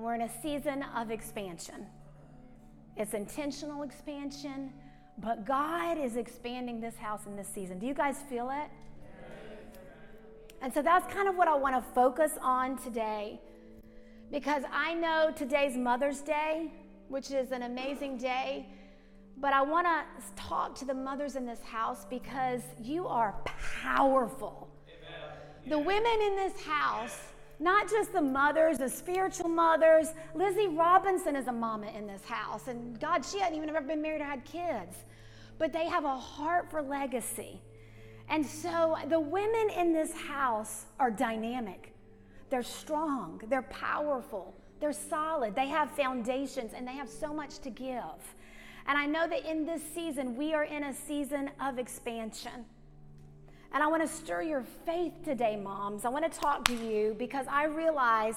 And we're in a season of expansion. It's intentional expansion, but God is expanding this house in this season. Do you guys feel it? And so that's kind of what I want to focus on today because I know today's Mother's Day, which is an amazing day, but I want to talk to the mothers in this house because you are powerful. The women in this house, not just the mothers, the spiritual mothers. Lizzie Robinson is a mama in this house, and God, she hadn't even ever been married or had kids, but they have a heart for legacy. And so the women in this house are dynamic. They're strong, they're powerful, they're solid, they have foundations, and they have so much to give. And I know that in this season, we are in a season of expansion. And I want to stir your faith today, moms. I want to talk to you because I realize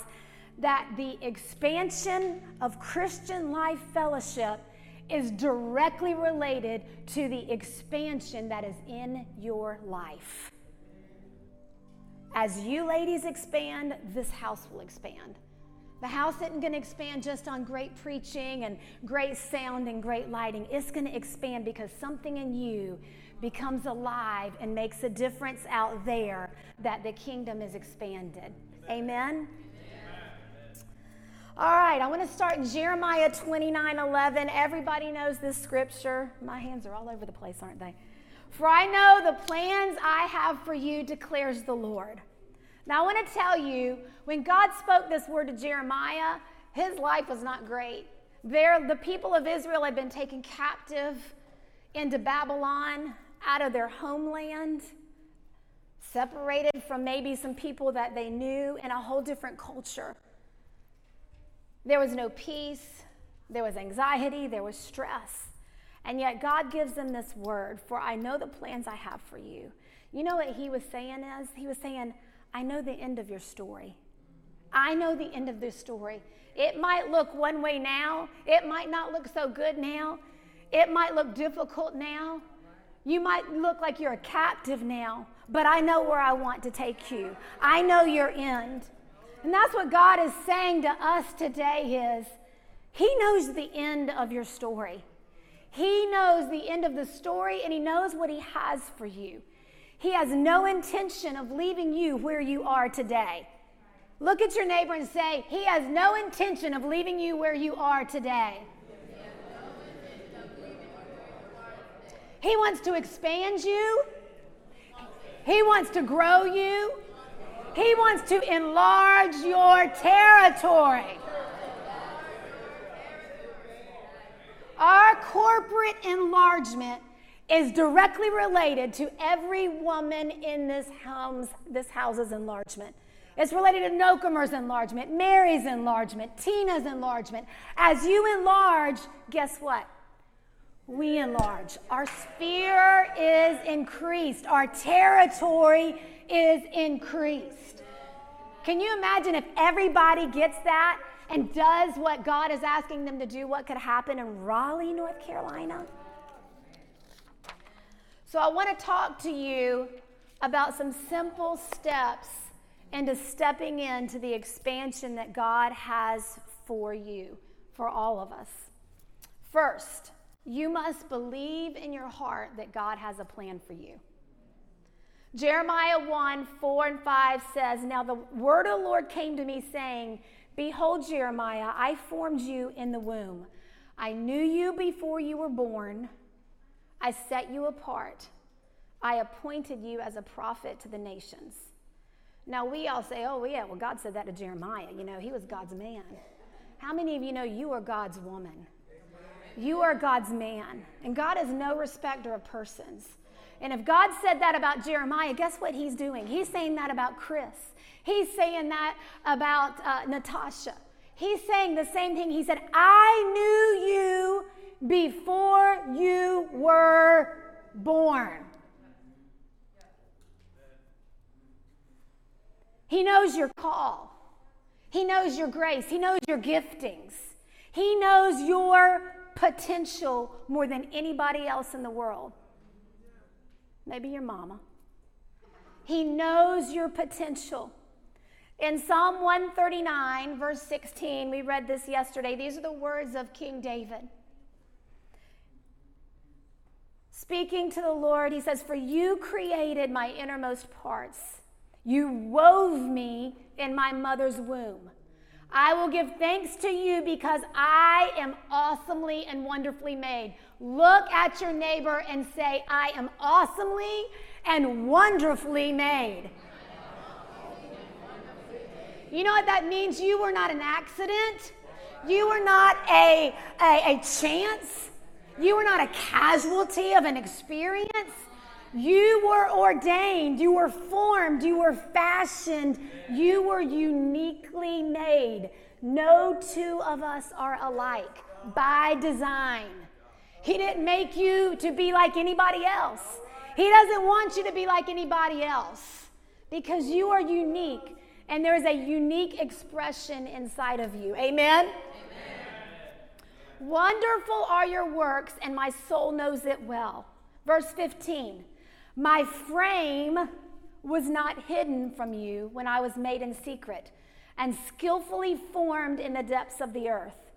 that the expansion of Christian Life Fellowship is directly related to the expansion that is in your life. As you ladies expand, this house will expand. The house isn't going to expand just on great preaching and great sound and great lighting. It's going to expand because something in you becomes alive and makes a difference out there that the kingdom is expanded. Amen? All right, I want to start Jeremiah 29 11. Everybody knows this scripture. My hands are all over the place, aren't they? For I know the plans I have for you, declares the Lord. Now, I want to tell you, when God spoke this word to Jeremiah, his life was not great. There, the people of Israel had been taken captive into Babylon, out of their homeland, separated from maybe some people that they knew in a whole different culture. There was no peace, there was anxiety, there was stress. And yet God gives them this word, for I know the plans I have for you. You know what he was saying is? He was saying, I know the end of your story. I know the end of this story. It might look one way now, it might not look so good now, it might look difficult now. You might look like you're a captive now, but I know where I want to take you. I know your end. And that's what God is saying to us today is he knows the end of your story. He knows the end of the story and he knows what he has for you. He has no intention of leaving you where you are today. Look at your neighbor and say, He has no intention of leaving you where you are today. He wants to expand you. He wants to grow you. He wants to enlarge your territory. Our corporate enlargement is directly related to every woman in this house, this house's enlargement. It's related to Nokemer's enlargement, Mary's enlargement, Tina's enlargement. As you enlarge, guess what? We enlarge. Our sphere is increased. Our territory is increased. Can you imagine if everybody gets that and does what God is asking them to do? What could happen in Raleigh, North Carolina? So, I want to talk to you about some simple steps into stepping into the expansion that God has for you, for all of us. First, you must believe in your heart that God has a plan for you. Jeremiah 1 4 and 5 says, Now the word of the Lord came to me, saying, Behold, Jeremiah, I formed you in the womb. I knew you before you were born. I set you apart. I appointed you as a prophet to the nations. Now, we all say, oh, yeah, well, God said that to Jeremiah. You know, he was God's man. How many of you know you are God's woman? You are God's man. And God is no respecter of persons. And if God said that about Jeremiah, guess what he's doing? He's saying that about Chris. He's saying that about uh, Natasha. He's saying the same thing. He said, I knew you before you were born. He knows your call. He knows your grace. He knows your giftings. He knows your potential more than anybody else in the world maybe your mama. He knows your potential. In Psalm 139, verse 16, we read this yesterday. These are the words of King David. Speaking to the Lord, he says, For you created my innermost parts. You wove me in my mother's womb. I will give thanks to you because I am awesomely and wonderfully made. Look at your neighbor and say, I am awesomely and wonderfully made. You know what that means? You were not an accident. You were not a, a, a chance. You were not a casualty of an experience. You were ordained, you were formed, you were fashioned, you were uniquely made. No two of us are alike by design. He didn't make you to be like anybody else. He doesn't want you to be like anybody else because you are unique and there is a unique expression inside of you. Amen? Amen? Wonderful are your works, and my soul knows it well. Verse 15 My frame was not hidden from you when I was made in secret and skillfully formed in the depths of the earth.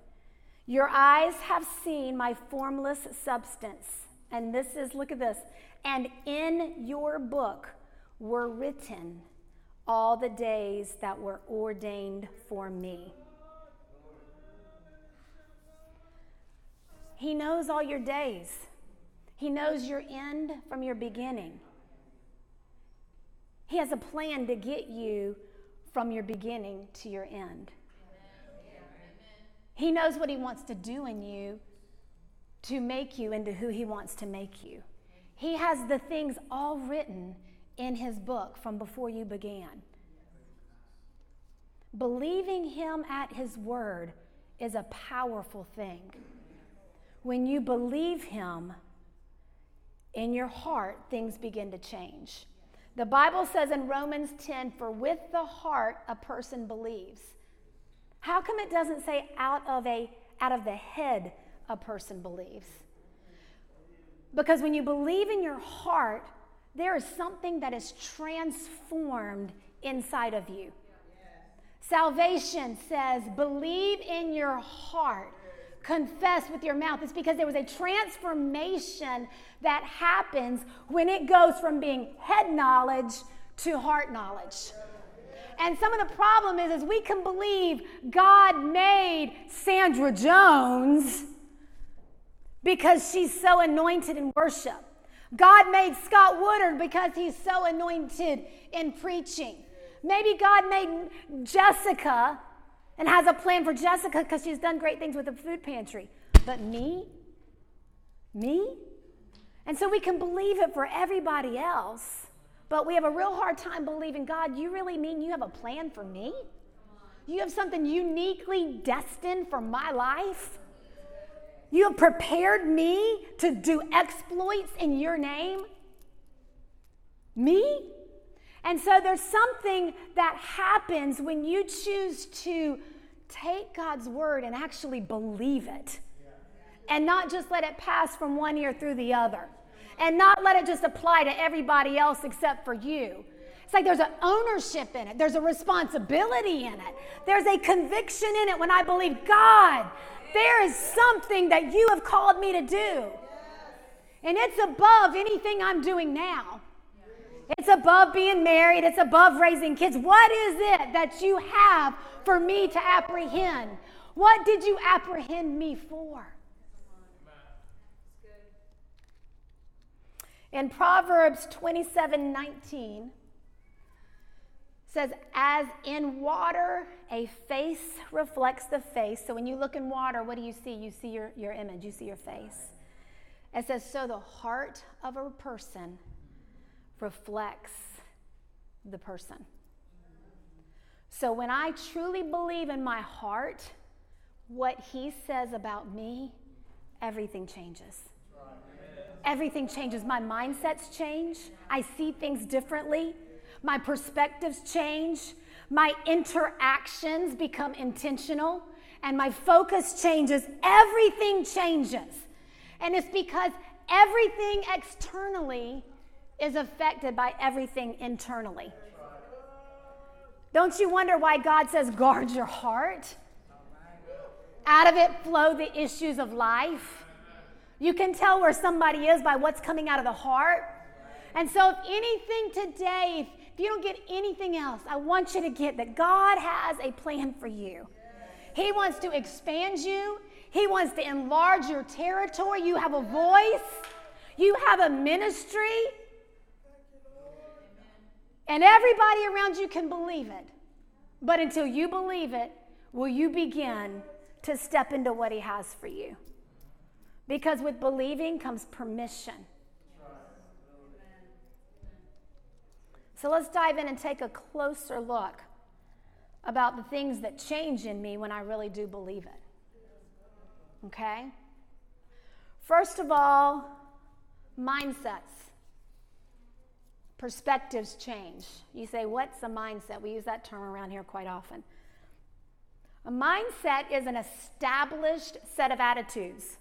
Your eyes have seen my formless substance. And this is, look at this, and in your book were written all the days that were ordained for me. He knows all your days. He knows your end from your beginning. He has a plan to get you from your beginning to your end. He knows what He wants to do in you to make you into who He wants to make you. He has the things all written in his book from before you began. Believing him at his word is a powerful thing. When you believe him in your heart, things begin to change. The Bible says in Romans 10 for with the heart a person believes. How come it doesn't say out of a out of the head a person believes? Because when you believe in your heart, there is something that is transformed inside of you. Salvation says, believe in your heart, confess with your mouth. It's because there was a transformation that happens when it goes from being head knowledge to heart knowledge. And some of the problem is, is we can believe God made Sandra Jones because she's so anointed in worship. God made Scott Woodard because he's so anointed in preaching. Maybe God made Jessica and has a plan for Jessica because she's done great things with the food pantry. But me? Me? And so we can believe it for everybody else, but we have a real hard time believing God, you really mean you have a plan for me? You have something uniquely destined for my life? You have prepared me to do exploits in your name? Me? And so there's something that happens when you choose to take God's word and actually believe it. And not just let it pass from one ear through the other. And not let it just apply to everybody else except for you. It's like there's an ownership in it, there's a responsibility in it, there's a conviction in it when I believe, God, there is something that you have called me to do. And it's above anything I'm doing now. It's above being married. It's above raising kids. What is it that you have for me to apprehend? What did you apprehend me for? In Proverbs 27 19, says, As in water, a face reflects the face. So when you look in water, what do you see? You see your, your image, you see your face. It says, So the heart of a person reflects the person. So when I truly believe in my heart what he says about me, everything changes. Everything changes. My mindsets change. I see things differently my perspectives change, my interactions become intentional, and my focus changes. Everything changes. And it's because everything externally is affected by everything internally. Don't you wonder why God says, guard your heart? Out of it flow the issues of life. You can tell where somebody is by what's coming out of the heart. And so, if anything today, if you don't get anything else, I want you to get that God has a plan for you. He wants to expand you, He wants to enlarge your territory. You have a voice, you have a ministry, and everybody around you can believe it. But until you believe it, will you begin to step into what He has for you? Because with believing comes permission. So let's dive in and take a closer look about the things that change in me when I really do believe it. Okay? First of all, mindsets. Perspectives change. You say, What's a mindset? We use that term around here quite often. A mindset is an established set of attitudes.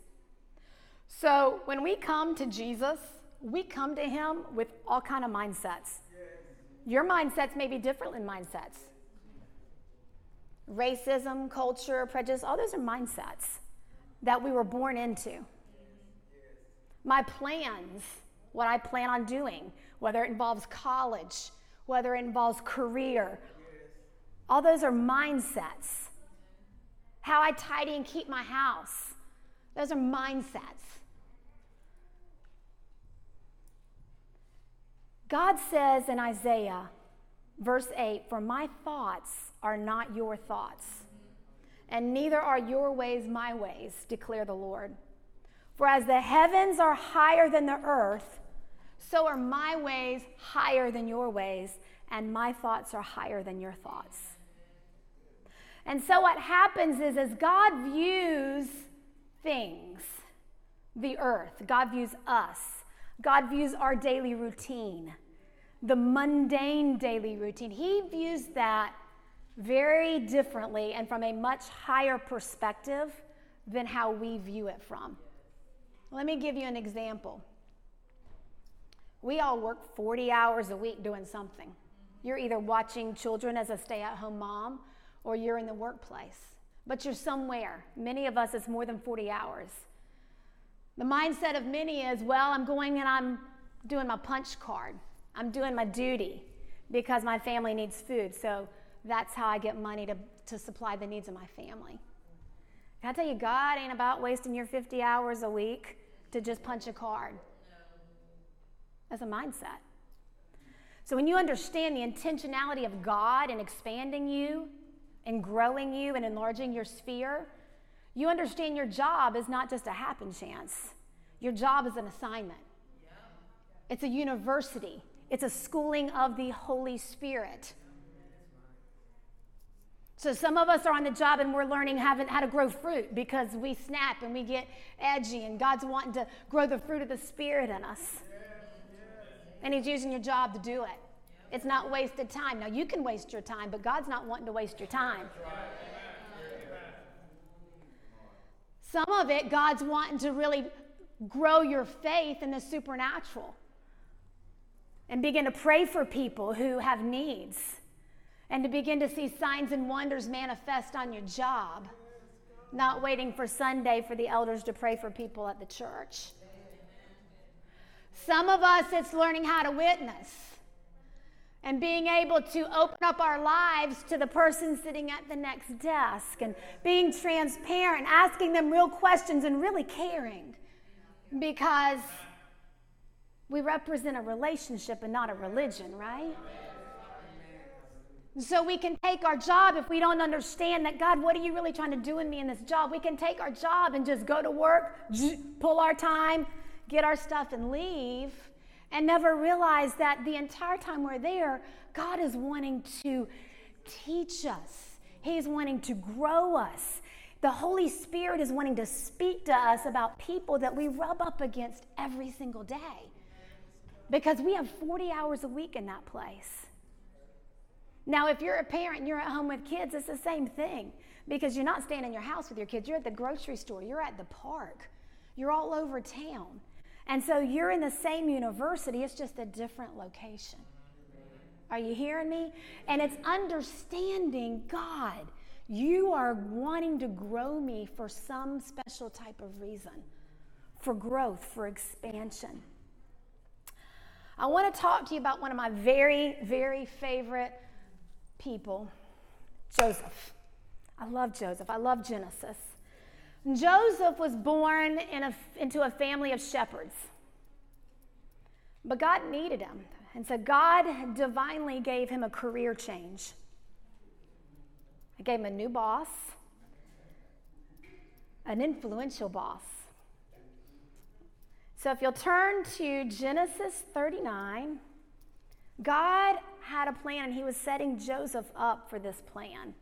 So when we come to Jesus, we come to him with all kind of mindsets. Your mindsets may be different than mindsets. Racism, culture, prejudice, all those are mindsets that we were born into. My plans, what I plan on doing, whether it involves college, whether it involves career, all those are mindsets. How I tidy and keep my house, those are mindsets. God says in Isaiah, verse 8, For my thoughts are not your thoughts, and neither are your ways my ways, declare the Lord. For as the heavens are higher than the earth, so are my ways higher than your ways, and my thoughts are higher than your thoughts. And so what happens is, as God views things, the earth, God views us, God views our daily routine, the mundane daily routine. He views that very differently and from a much higher perspective than how we view it from. Let me give you an example. We all work 40 hours a week doing something. You're either watching children as a stay at home mom or you're in the workplace, but you're somewhere. Many of us, it's more than 40 hours. The mindset of many is, well, I'm going and I'm doing my punch card. I'm doing my duty because my family needs food. So that's how I get money to, to supply the needs of my family. Can I tell you, God ain't about wasting your 50 hours a week to just punch a card. That's a mindset. So when you understand the intentionality of God in expanding you and growing you and enlarging your sphere, you understand your job is not just a happen chance. Your job is an assignment. It's a university. It's a schooling of the Holy Spirit. So some of us are on the job and we're learning how to grow fruit because we snap and we get edgy and God's wanting to grow the fruit of the Spirit in us. And He's using your job to do it. It's not wasted time. Now you can waste your time, but God's not wanting to waste your time. Some of it, God's wanting to really grow your faith in the supernatural and begin to pray for people who have needs and to begin to see signs and wonders manifest on your job, not waiting for Sunday for the elders to pray for people at the church. Some of us, it's learning how to witness and being able to open up our lives to the person sitting at the next desk and being transparent, asking them real questions, and really caring because we represent a relationship and not a religion, right? So we can take our job if we don't understand that, God, what are you really trying to do in me in this job? We can take our job and just go to work, pull our time, get our stuff, and leave and never realize that the entire time we're there, God is wanting to teach us, He's wanting to grow us. The Holy Spirit is wanting to speak to us about people that we rub up against every single day because we have 40 hours a week in that place. Now, if you're a parent and you're at home with kids, it's the same thing because you're not staying in your house with your kids. You're at the grocery store, you're at the park, you're all over town. And so you're in the same university, it's just a different location. Are you hearing me? And it's understanding God. You are wanting to grow me for some special type of reason, for growth, for expansion. I want to talk to you about one of my very, very favorite people, Joseph. I love Joseph. I love Genesis. Joseph was born in a, into a family of shepherds. But God needed him. And so God divinely gave him a career change. He gave him a new boss, an influential boss. So if you'll turn to Genesis 39, God had a plan and he was setting Joseph up for this plan.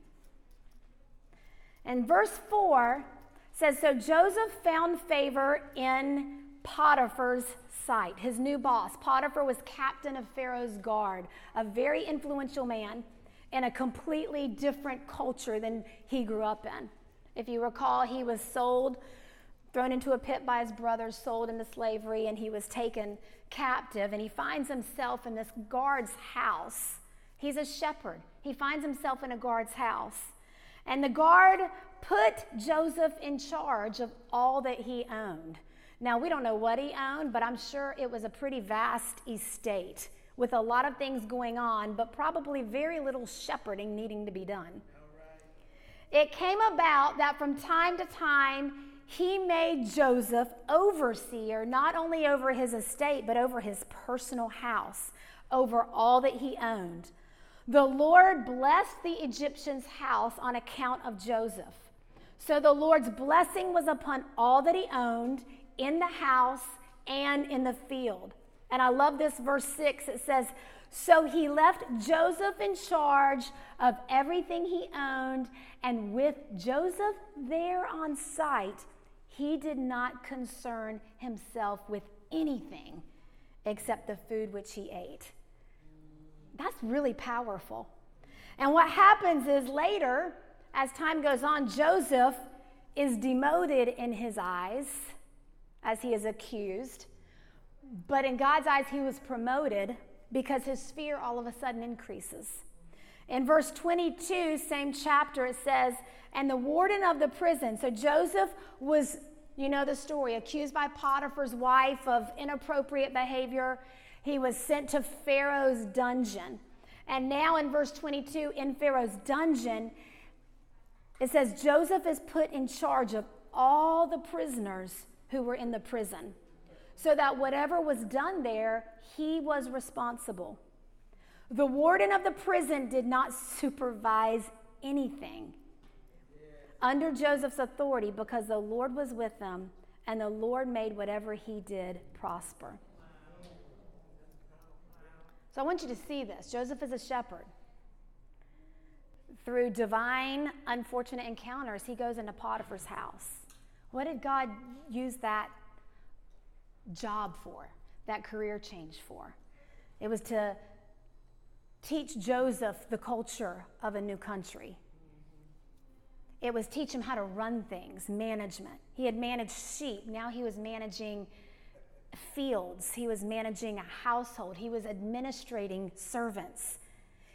And verse 4 says So Joseph found favor in Potiphar's sight, his new boss. Potiphar was captain of Pharaoh's guard, a very influential man in a completely different culture than he grew up in. If you recall, he was sold, thrown into a pit by his brothers, sold into slavery, and he was taken captive. And he finds himself in this guard's house. He's a shepherd. He finds himself in a guard's house. And the guard put Joseph in charge of all that he owned. Now, we don't know what he owned, but I'm sure it was a pretty vast estate with a lot of things going on, but probably very little shepherding needing to be done. It came about that from time to time, he made Joseph overseer, not only over his estate, but over his personal house, over all that he owned. The Lord blessed the Egyptian's house on account of Joseph. So the Lord's blessing was upon all that he owned in the house and in the field. And I love this verse 6. It says, So he left Joseph in charge of everything he owned, and with Joseph there on site, he did not concern himself with anything except the food which he ate. That's really powerful. And what happens is later, as time goes on, Joseph is demoted in his eyes as he is accused. But in God's eyes, he was promoted because his fear all of a sudden increases. In verse 22, same chapter, it says, And the warden of the prison, so Joseph was, you know the story, accused by Potiphar's wife of inappropriate behavior. He was sent to Pharaoh's dungeon. And now in verse 22, in Pharaoh's dungeon, it says, Joseph is put in charge of all the prisoners who were in the prison, so that whatever was done there, he was responsible. The warden of the prison did not supervise anything under Joseph's authority because the Lord was with them and the Lord made whatever he did prosper. So I want you to see this. Joseph is a shepherd. Through divine, unfortunate encounters, he goes into Potiphar's house. What did God use that job for, that career change for? It was to teach Joseph the culture of a new country. It was teach him how to run things, management. He had managed sheep, now he was managing fields, he was managing a household, he was administrating servants,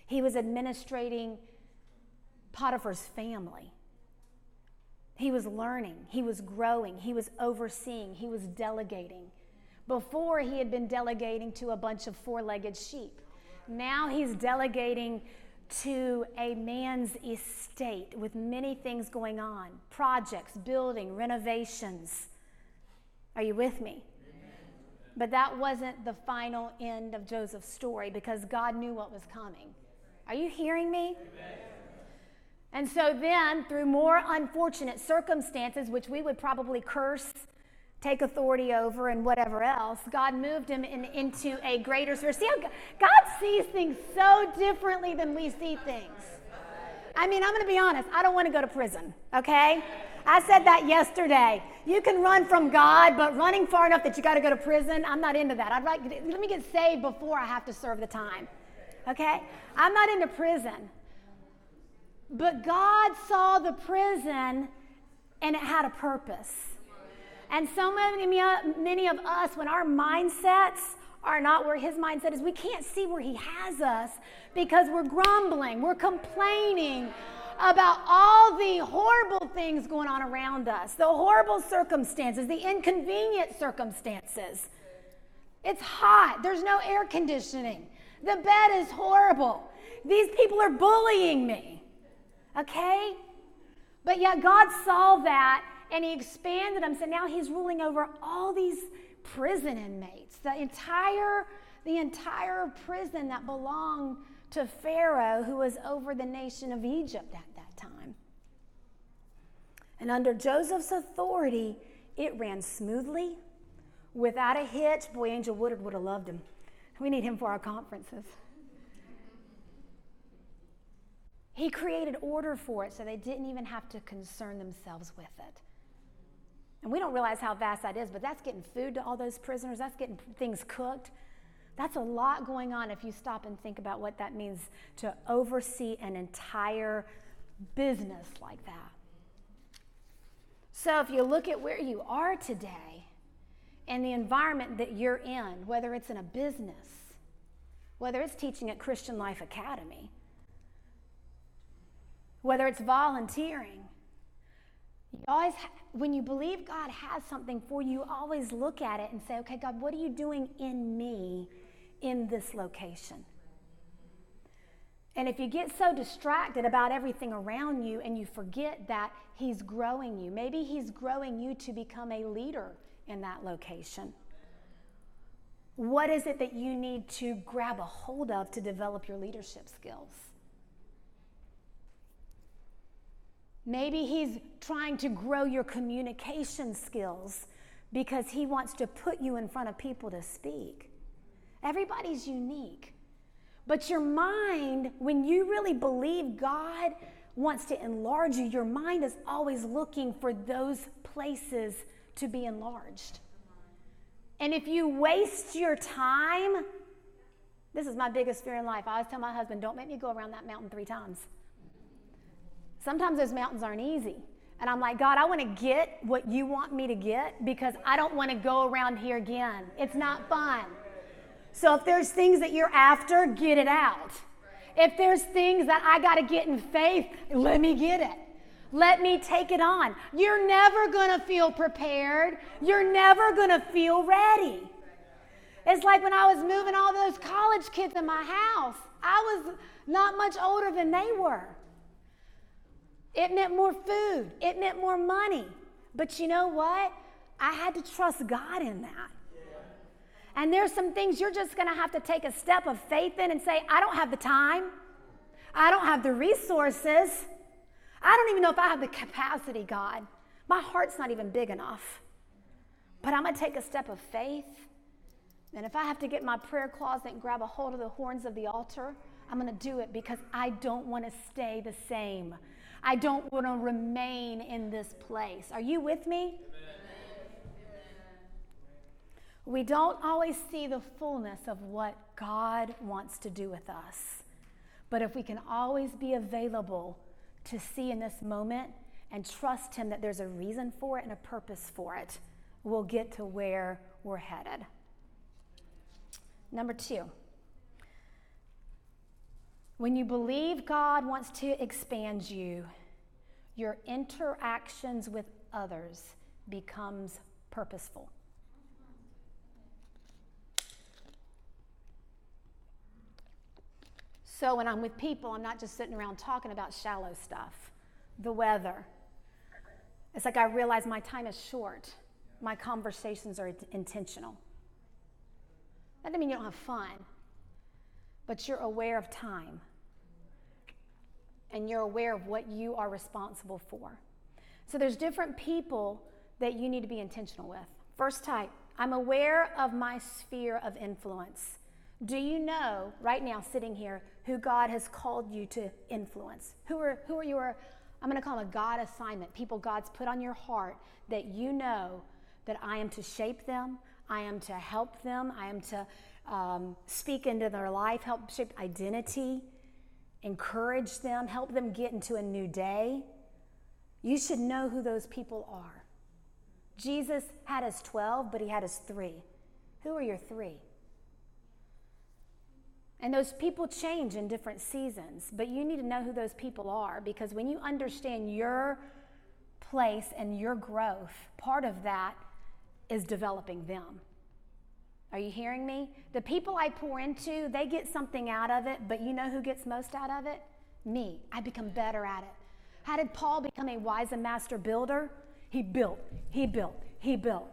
he was administrating Potiphar's family. He was learning, he was growing, he was overseeing, he was delegating. Before, he had been delegating to a bunch of four legged sheep. Now he's delegating to a man's estate with many things going on projects, building, renovations. Are you with me? But that wasn't the final end of Joseph's story because God knew what was coming. Are you hearing me? Amen. And so then, through more unfortunate circumstances, which we would probably curse, take authority over, and whatever else, God moved him in, into a greater sphere. See how God sees things so differently than we see things. I mean, I'm going to be honest, I don't want to go to prison, okay? I said that yesterday. You can run from God, but running far enough that you got to go to prison, I'm not into that. I'd like let me get saved before I have to serve the time. Okay? I'm not into prison. But God saw the prison and it had a purpose. And so many, many of us, when our mindsets are not where his mindset is. We can't see where he has us because we're grumbling, we're complaining about all the horrible things going on around us, the horrible circumstances, the inconvenient circumstances. It's hot, there's no air conditioning, the bed is horrible. These people are bullying me. Okay? But yet God saw that and he expanded them. So now he's ruling over all these prison inmates, the entire, the entire prison that belonged to Pharaoh, who was over the nation of Egypt time. And under Joseph's authority, it ran smoothly, without a hitch. Boy, Angel Woodard would have loved him. We need him for our conferences. He created order for it so they didn't even have to concern themselves with it. And we don't realize how vast that is, but that's getting food to all those prisoners, that's getting things cooked. That's a lot going on if you stop and think about what that means to oversee an entire business like that. So if you look at where you are today and the environment that you're in, whether it's in a business, whether it's teaching at Christian Life Academy, whether it's volunteering, you always, when you believe God has something for you, you always look at it and say, okay, God, what are you doing in me in this location? And if you get so distracted about everything around you and you forget that He's growing you, maybe He's growing you to become a leader in that location. What is it that you need to grab a hold of to develop your leadership skills? Maybe he's trying to grow your communication skills because he wants to put you in front of people to speak. Everybody's unique. But your mind, when you really believe God wants to enlarge you, your mind is always looking for those places to be enlarged. And if you waste your time, this is my biggest fear in life. I always tell my husband, don't make me go around that mountain three times. Sometimes those mountains aren't easy. And I'm like, God, I want to get what you want me to get because I don't want to go around here again. It's not fun. So if there's things that you're after, get it out. If there's things that I got to get in faith, let me get it. Let me take it on. You're never going to feel prepared. You're never going to feel ready. It's like when I was moving all those college kids in my house, I was not much older than they were. It meant more food, it meant more money. But you know what? I had to trust God in that. And there's some things you're just going to have to take a step of faith in and say, I don't have the time. I don't have the resources. I don't even know if I have the capacity, God. My heart's not even big enough. But I'm going to take a step of faith. And if I have to get my prayer closet and grab a hold of the horns of the altar, I'm going to do it because I don't want to stay the same. I don't want to remain in this place. Are you with me? We don't always see the fullness of what God wants to do with us. But if we can always be available to see in this moment and trust Him that there's a reason for it and a purpose for it, we'll get to where we're headed. Number two, when you believe God wants to expand you, your interactions with others becomes purposeful. So when I'm with people, I'm not just sitting around talking about shallow stuff, the weather. It's like I realize my time is short. My conversations are intentional. That doesn't mean you don't have fun, but you're aware of time and you're aware of what you are responsible for. So there's different people that you need to be intentional with. First type, I'm aware of my sphere of influence. Do you know right now, sitting here, who God has called you to influence? Who are, who are your, I'm going to call them a God assignment, people God's put on your heart that you know that I am to shape them, I am to help them, I am to um, speak into their life, help shape identity encourage them, help them get into a new day. You should know who those people are. Jesus had his 12, but he had his three. Who are your three? And those people change in different seasons, but you need to know who those people are because when you understand your place and your growth, part of that is developing them. Are you hearing me? The people I pour into, they get something out of it, but you know who gets most out of it? Me. I become better at it. How did Paul become a wise and master builder? He built, he built, he built.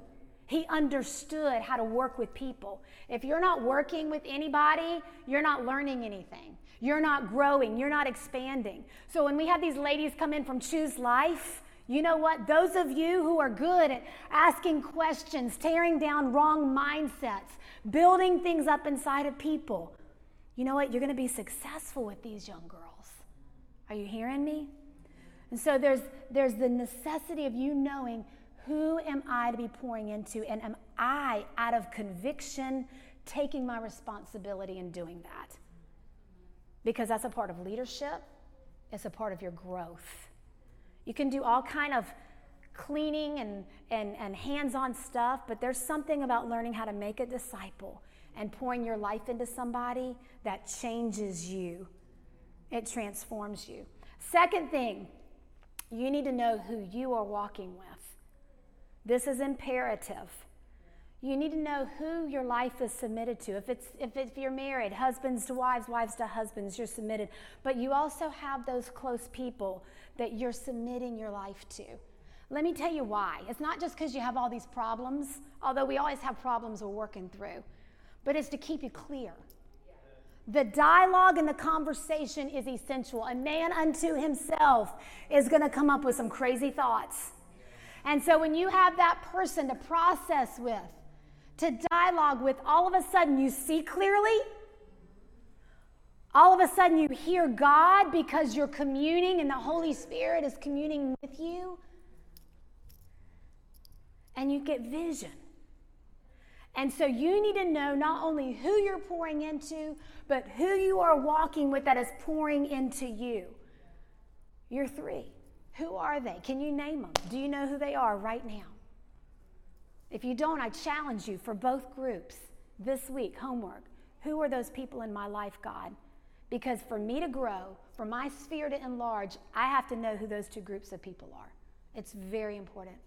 He understood how to work with people. If you're not working with anybody, you're not learning anything. You're not growing. You're not expanding. So when we have these ladies come in from Choose Life, you know what? Those of you who are good at asking questions, tearing down wrong mindsets, building things up inside of people, you know what? You're going to be successful with these young girls. Are you hearing me? And so there's, there's the necessity of you knowing who am I to be pouring into? And am I, out of conviction, taking my responsibility in doing that? Because that's a part of leadership, it's a part of your growth. You can do all kind of cleaning and, and, and hands-on stuff, but there's something about learning how to make a disciple and pouring your life into somebody that changes you. It transforms you. Second thing, you need to know who you are walking with. This is imperative. You need to know who your life is submitted to. If, it's, if, if you're married, husbands to wives, wives to husbands, you're submitted. But you also have those close people that you're submitting your life to. Let me tell you why. It's not just because you have all these problems, although we always have problems we're working through, but it's to keep you clear. The dialogue and the conversation is essential. A man unto himself is going to come up with some crazy thoughts. And so when you have that person to process with, to dialogue with, all of a sudden you see clearly. All of a sudden you hear God because you're communing and the Holy Spirit is communing with you. And you get vision. And so you need to know not only who you're pouring into, but who you are walking with that is pouring into you. You're three. Who are they? Can you name them? Do you know who they are right now? If you don't, I challenge you for both groups this week, homework. Who are those people in my life, God? Because for me to grow, for my sphere to enlarge, I have to know who those two groups of people are. It's very important.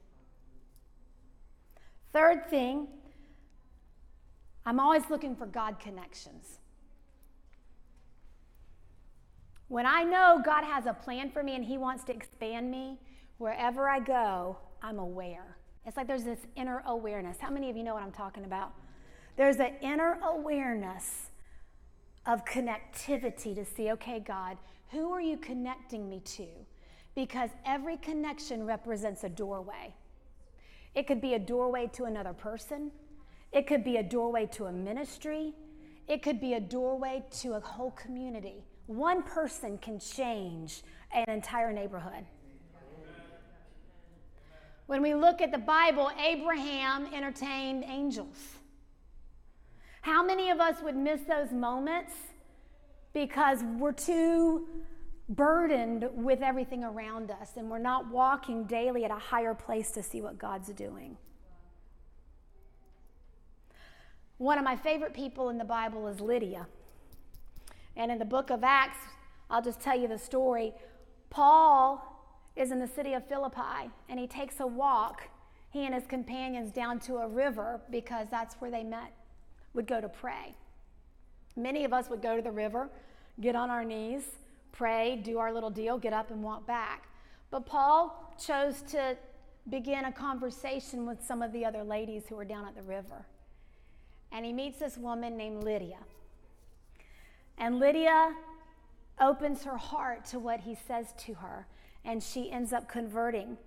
Third thing, I'm always looking for God connections. When I know God has a plan for me and He wants to expand me, wherever I go, I'm aware. It's like there's this inner awareness. How many of you know what I'm talking about? There's an inner awareness of connectivity to see, okay, God, who are you connecting me to? Because every connection represents a doorway. It could be a doorway to another person, it could be a doorway to a ministry, it could be a doorway to a whole community. One person can change an entire neighborhood. When we look at the Bible, Abraham entertained angels. How many of us would miss those moments because we're too burdened with everything around us and we're not walking daily at a higher place to see what God's doing? One of my favorite people in the Bible is Lydia. And in the book of Acts, I'll just tell you the story. Paul is in the city of Philippi and he takes a walk, he and his companions, down to a river because that's where they met, would go to pray. Many of us would go to the river, get on our knees, pray, do our little deal, get up and walk back. But Paul chose to begin a conversation with some of the other ladies who were down at the river. And he meets this woman named Lydia. And Lydia opens her heart to what he says to her, and she ends up converting,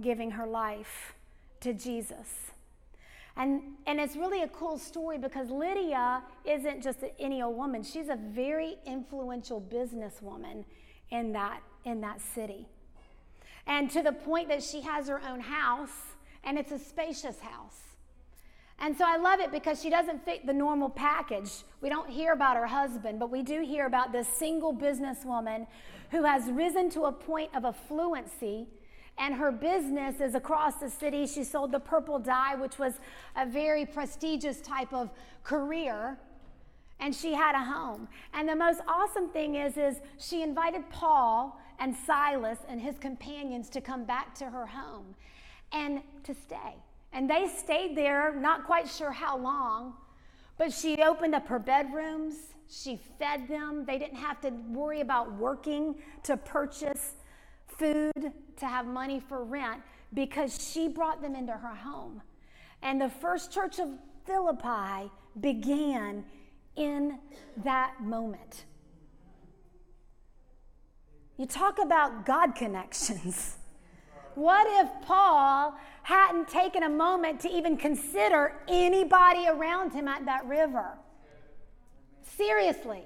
giving her life to Jesus. And, and it's really a cool story because Lydia isn't just any old woman. She's a very influential businesswoman in that, in that city. And to the point that she has her own house, and it's a spacious house. And so I love it because she doesn't fit the normal package. We don't hear about her husband, but we do hear about this single businesswoman who has risen to a point of affluency and her business is across the city. She sold the purple dye, which was a very prestigious type of career. and she had a home. And the most awesome thing is, is she invited Paul and Silas and his companions to come back to her home and to stay. And they stayed there, not quite sure how long, but she opened up her bedrooms. She fed them. They didn't have to worry about working to purchase food, to have money for rent, because she brought them into her home. And the first church of Philippi began in that moment. You talk about God connections. What if Paul hadn't taken a moment to even consider anybody around him at that river? Seriously,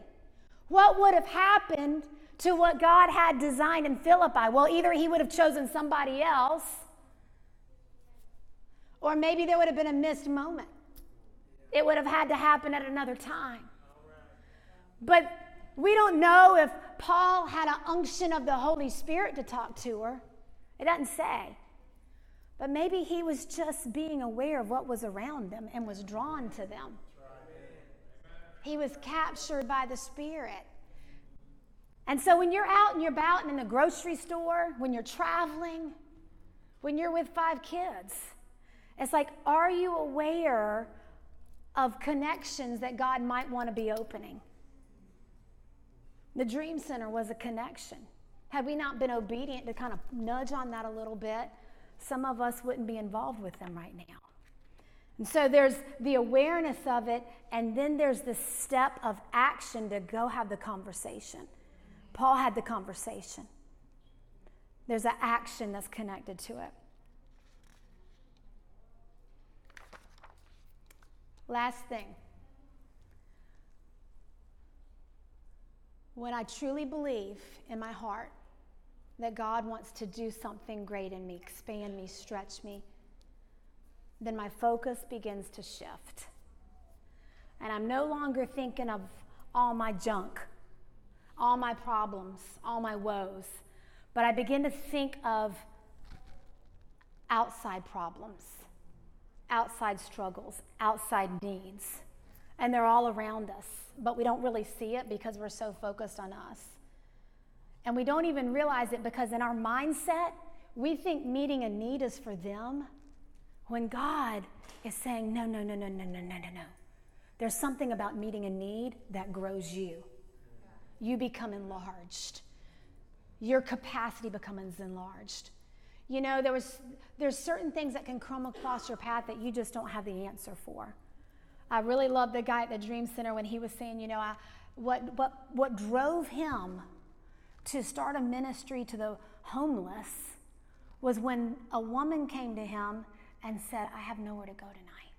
what would have happened to what God had designed in Philippi? Well, either he would have chosen somebody else, or maybe there would have been a missed moment. It would have had to happen at another time. But we don't know if Paul had an unction of the Holy Spirit to talk to her. It doesn't say. But maybe he was just being aware of what was around them and was drawn to them. He was captured by the Spirit. And so when you're out and you're about and in the grocery store, when you're traveling, when you're with five kids, it's like, are you aware of connections that God might want to be opening. The Dream Center was a connection. Had we not been obedient to kind of nudge on that a little bit, some of us wouldn't be involved with them right now. And so there's the awareness of it, and then there's the step of action to go have the conversation. Paul had the conversation. There's an action that's connected to it. Last thing. When I truly believe in my heart that God wants to do something great in me, expand me, stretch me, then my focus begins to shift. And I'm no longer thinking of all my junk, all my problems, all my woes, but I begin to think of outside problems outside struggles, outside needs. And they're all around us, but we don't really see it because we're so focused on us. And we don't even realize it because in our mindset, we think meeting a need is for them when God is saying, no, no, no, no, no, no, no, no, no. There's something about meeting a need that grows you. You become enlarged. Your capacity becomes enlarged. You know, there was, there's certain things that can come across your path that you just don't have the answer for. I really love the guy at the Dream Center when he was saying, you know, I, what, what, what drove him to start a ministry to the homeless was when a woman came to him and said, I have nowhere to go tonight.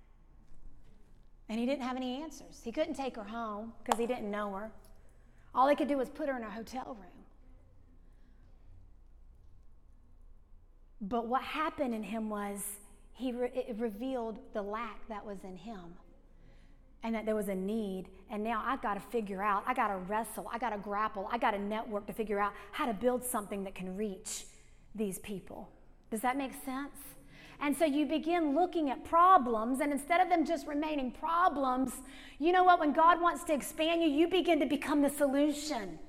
And he didn't have any answers. He couldn't take her home because he didn't know her. All he could do was put her in a hotel room. But what happened in him was he re- it revealed the lack that was in him and that there was a need. And now I got to figure out, I got to wrestle, I got to grapple, I got to network to figure out how to build something that can reach these people. Does that make sense? And so you begin looking at problems, and instead of them just remaining problems, you know what? When God wants to expand you, you begin to become the solution.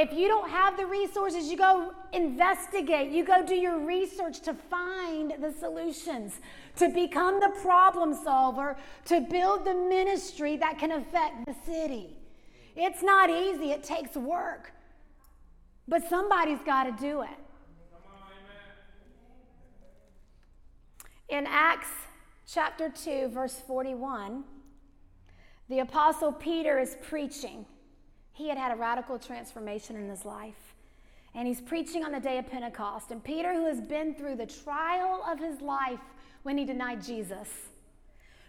If you don't have the resources, you go investigate, you go do your research to find the solutions, to become the problem solver, to build the ministry that can affect the city. It's not easy, it takes work. But somebody's got to do it. In Acts chapter 2, verse 41, the Apostle Peter is preaching. He had had a radical transformation in his life. And he's preaching on the day of Pentecost. And Peter, who has been through the trial of his life when he denied Jesus,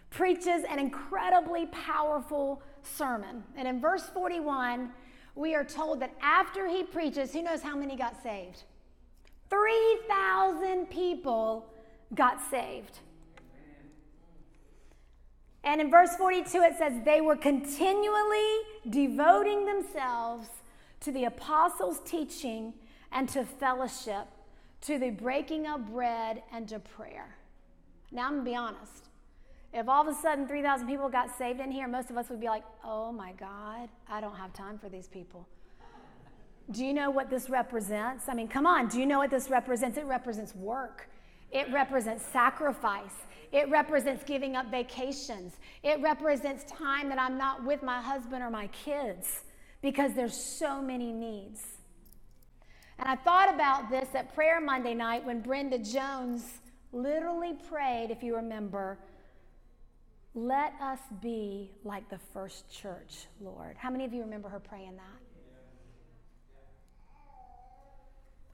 preaches an incredibly powerful sermon. And in verse 41, we are told that after he preaches, who knows how many got saved? 3,000 people got saved. And in verse 42, it says, They were continually devoting themselves to the apostles' teaching and to fellowship, to the breaking of bread and to prayer. Now, I'm going to be honest. If all of a sudden 3,000 people got saved in here, most of us would be like, oh my God, I don't have time for these people. Do you know what this represents? I mean, come on, do you know what this represents? It represents work, it represents sacrifice, it represents giving up vacations, it represents time that I'm not with my husband or my kids because there's so many needs. And I thought about this at prayer Monday night when Brenda Jones literally prayed, if you remember, let us be like the first church, Lord. How many of you remember her praying that?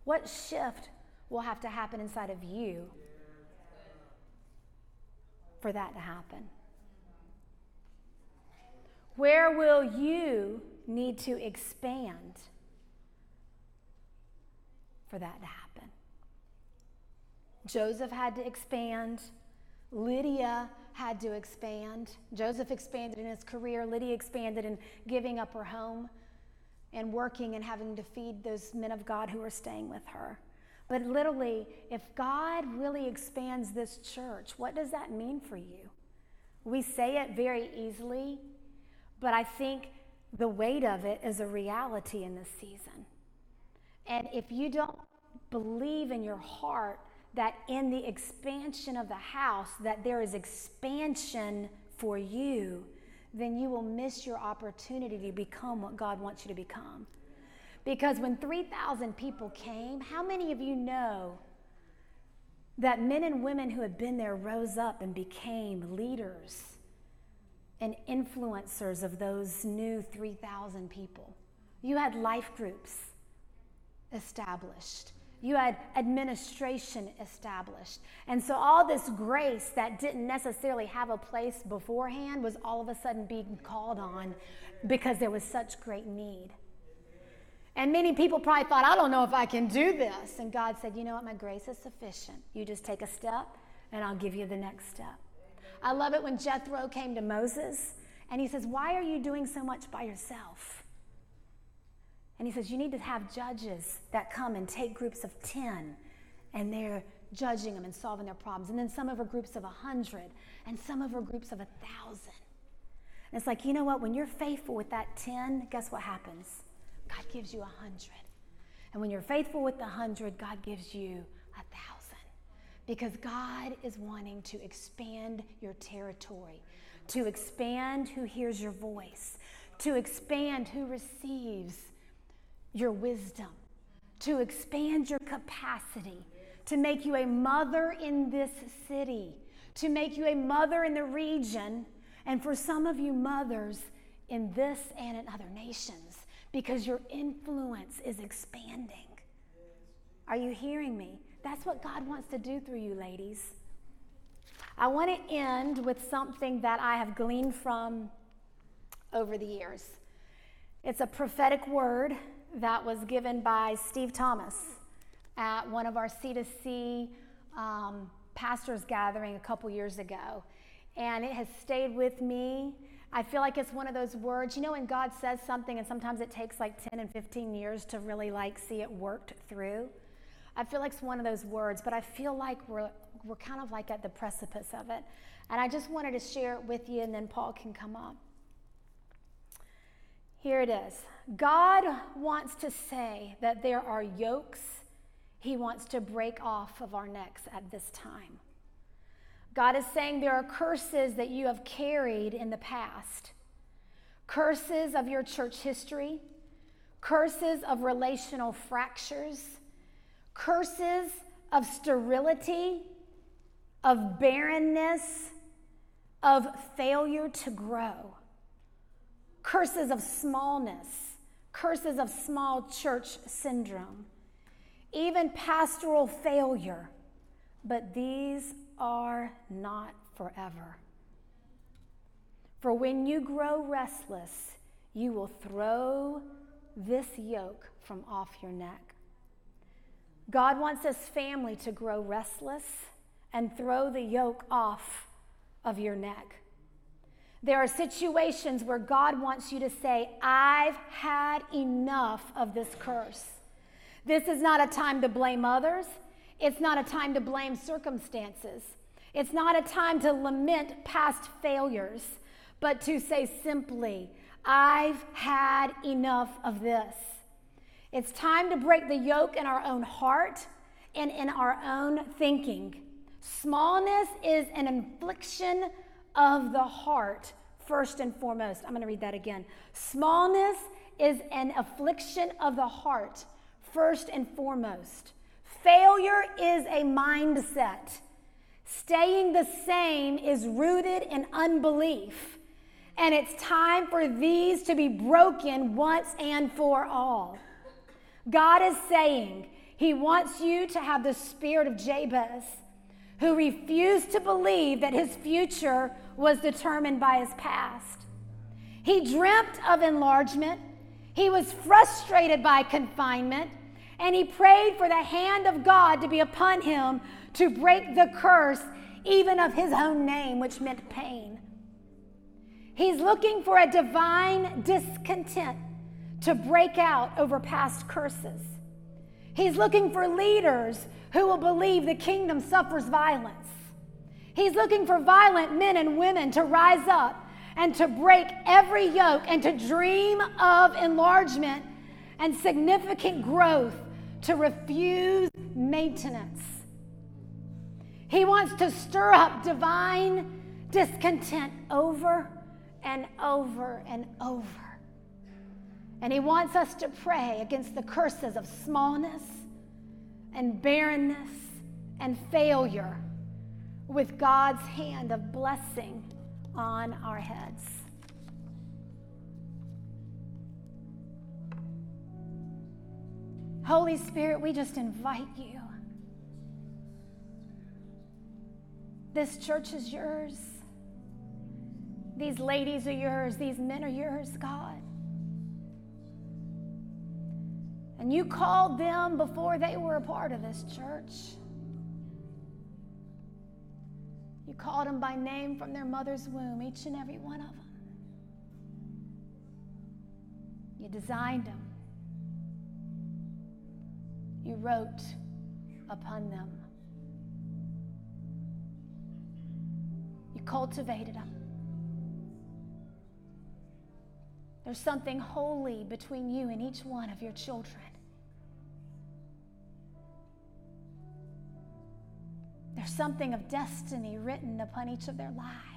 What shift will have to happen inside of you for that to happen? Where will you need to expand for that to happen? Joseph had to expand. Lydia had to expand. Joseph expanded in his career. Lydia expanded in giving up her home and working and having to feed those men of God who were staying with her. But literally, if God really expands this church, what does that mean for you? We say it very easily, but I think the weight of it is a reality in this season. And if you don't believe in your heart that in the expansion of the house that there is expansion for you, then you will miss your opportunity to become what God wants you to become. Because when 3,000 people came, how many of you know that men and women who had been there rose up and became leaders and influencers of those new 3,000 people? You had life groups established you had administration established. And so all this grace that didn't necessarily have a place beforehand was all of a sudden being called on because there was such great need. And many people probably thought, I don't know if I can do this. And God said, You know what? My grace is sufficient. You just take a step, and I'll give you the next step. I love it when Jethro came to Moses and he says, Why are you doing so much by yourself? And he says, You need to have judges that come and take groups of 10 and they're judging them and solving their problems. And then some of over groups of 100 and some of over groups of 1,000. And it's like, you know what? When you're faithful with that 10, guess what happens? God gives you a 100. And when you're faithful with the 100, God gives you a 1,000. Because God is wanting to expand your territory, to expand who hears your voice, to expand who receives your wisdom, to expand your capacity, to make you a mother in this city, to make you a mother in the region, and for some of you, mothers in this and in other nations, because your influence is expanding. Are you hearing me? That's what God wants to do through you, ladies. I want to end with something that I have gleaned from over the years. It's a prophetic word that was given by Steve Thomas at one of our C2C um, pastors gathering a couple years ago. And it has stayed with me. I feel like it's one of those words, you know, when God says something and sometimes it takes like 10 and 15 years to really like see it worked through. I feel like it's one of those words, but I feel like we're, we're kind of like at the precipice of it. And I just wanted to share it with you, and then Paul can come up. Here it is God wants to say that there are yokes he wants to break off of our necks at this time. God is saying there are curses that you have carried in the past curses of your church history, curses of relational fractures, curses of sterility, of barrenness, of failure to grow curses of smallness, curses of small church syndrome, even pastoral failure. But these are not forever. For when you grow restless, you will throw this yoke from off your neck. God wants His family to grow restless and throw the yoke off of your neck. There are situations where God wants you to say, I've had enough of this curse. This is not a time to blame others. It's not a time to blame circumstances. It's not a time to lament past failures, but to say simply, I've had enough of this. It's time to break the yoke in our own heart and in our own thinking. Smallness is an infliction of the heart, first and foremost. I'm going to read that again. Smallness is an affliction of the heart, first and foremost. Failure is a mindset. Staying the same is rooted in unbelief. And it's time for these to be broken once and for all. God is saying He wants you to have the spirit of Jabez, who refused to believe that his future was determined by his past. He dreamt of enlargement, he was frustrated by confinement, and he prayed for the hand of God to be upon him to break the curse, even of his own name, which meant pain. He's looking for a divine discontent to break out over past curses. He's looking for leaders who will believe the kingdom suffers violence. He's looking for violent men and women to rise up and to break every yoke and to dream of enlargement and significant growth, to refuse maintenance. He wants to stir up divine discontent over and over and over. And He wants us to pray against the curses of smallness and barrenness and failure with God's hand of blessing on our heads. Holy Spirit, we just invite you. This church is yours. These ladies are yours. These men are yours, God. And you called them before they were a part of this church. You called them by name from their mother's womb, each and every one of them. You designed them. You wrote upon them. You cultivated them. There's something holy between you and each one of your children. There's something of destiny written upon each of their lives.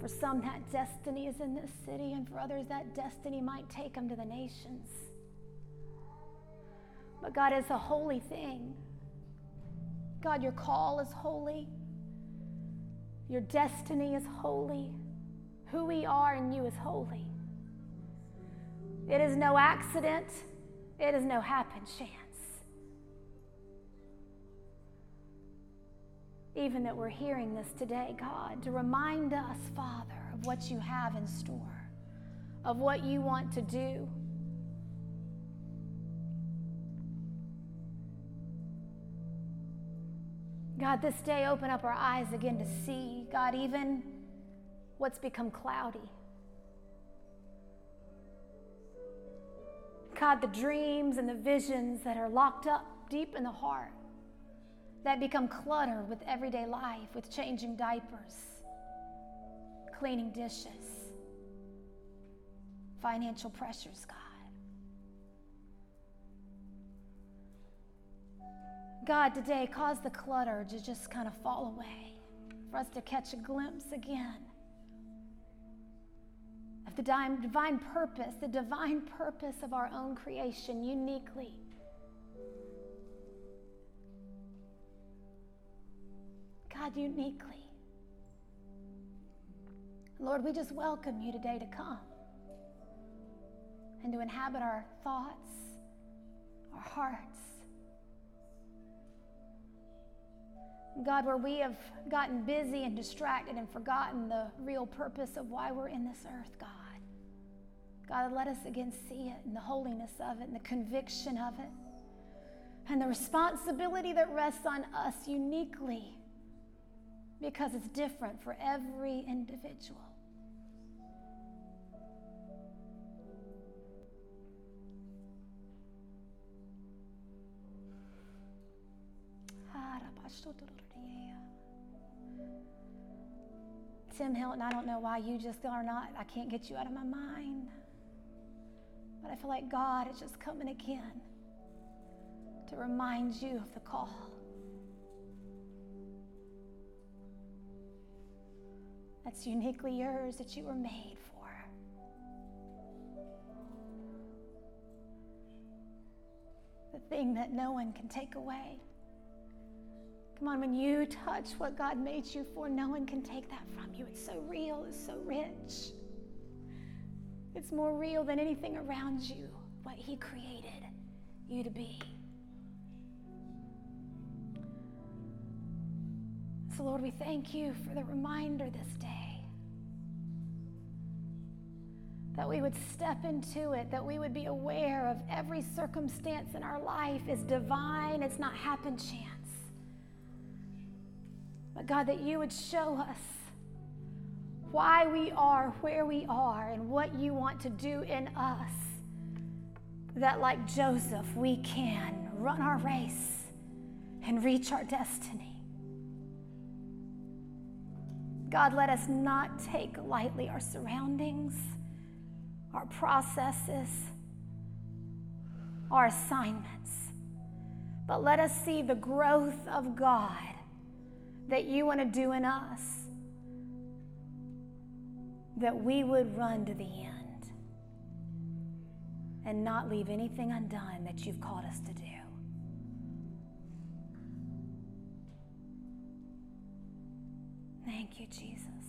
For some, that destiny is in this city, and for others, that destiny might take them to the nations. But God is a holy thing. God, your call is holy. Your destiny is holy. Who we are in you is holy. It is no accident, it is no happen chance. Even that we're hearing this today, God, to remind us, Father, of what you have in store, of what you want to do. God, this day open up our eyes again to see, God, even what's become cloudy. God, the dreams and the visions that are locked up deep in the heart that become clutter with everyday life, with changing diapers, cleaning dishes, financial pressures, God. God, today, cause the clutter to just kind of fall away, for us to catch a glimpse again of the divine purpose, the divine purpose of our own creation uniquely. God, uniquely. Lord, we just welcome you today to come and to inhabit our thoughts, our hearts. God, where we have gotten busy and distracted and forgotten the real purpose of why we're in this earth, God. God, let us again see it and the holiness of it and the conviction of it and the responsibility that rests on us uniquely because it's different for every individual. Tim Hilton, I don't know why you just are not, I can't get you out of my mind. But I feel like God is just coming again to remind you of the call. That's uniquely yours that you were made for. The thing that no one can take away. Come on, when you touch what God made you for, no one can take that from you. It's so real, it's so rich. It's more real than anything around you, what He created you to be. So, Lord, we thank you for the reminder this day that we would step into it, that we would be aware of every circumstance in our life is divine, it's not happen chance. But God, that you would show us why we are where we are and what you want to do in us. That, like Joseph, we can run our race and reach our destiny. God, let us not take lightly our surroundings, our processes, our assignments, but let us see the growth of God that you want to do in us, that we would run to the end and not leave anything undone that you've called us to do. Thank you, Jesus.